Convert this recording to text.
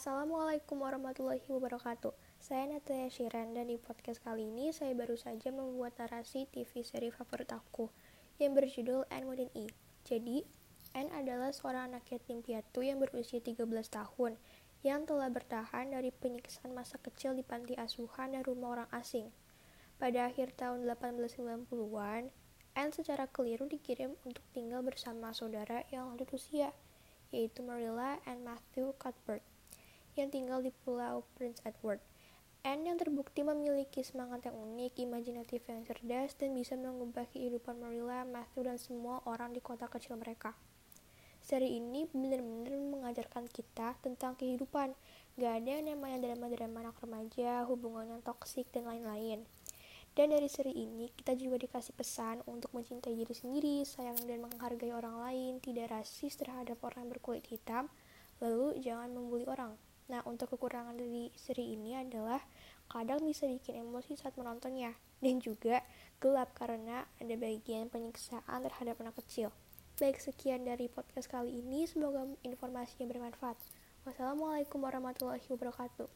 Assalamualaikum warahmatullahi wabarakatuh. Saya Natalia Shiran dan di podcast kali ini saya baru saja membuat narasi TV seri favorit aku yang berjudul Anne Within E. Jadi, Anne adalah seorang anak yatim piatu yang berusia 13 tahun yang telah bertahan dari penyiksaan masa kecil di panti asuhan dan rumah orang asing. Pada akhir tahun 1890-an, Anne secara keliru dikirim untuk tinggal bersama saudara yang lanjut usia, yaitu Marilla and Matthew Cuthbert yang tinggal di Pulau Prince Edward. Anne yang terbukti memiliki semangat yang unik, imajinatif yang cerdas, dan bisa mengubah kehidupan Marilla, Matthew, dan semua orang di kota kecil mereka. Seri ini benar-benar mengajarkan kita tentang kehidupan. Gak ada yang namanya drama-drama anak remaja, hubungan yang toksik, dan lain-lain. Dan dari seri ini, kita juga dikasih pesan untuk mencintai diri sendiri, sayang dan menghargai orang lain, tidak rasis terhadap orang berkulit hitam, lalu jangan membuli orang. Nah, untuk kekurangan dari seri ini adalah kadang bisa bikin emosi saat menontonnya dan juga gelap karena ada bagian penyiksaan terhadap anak kecil. Baik, sekian dari podcast kali ini. Semoga informasinya bermanfaat. Wassalamualaikum warahmatullahi wabarakatuh.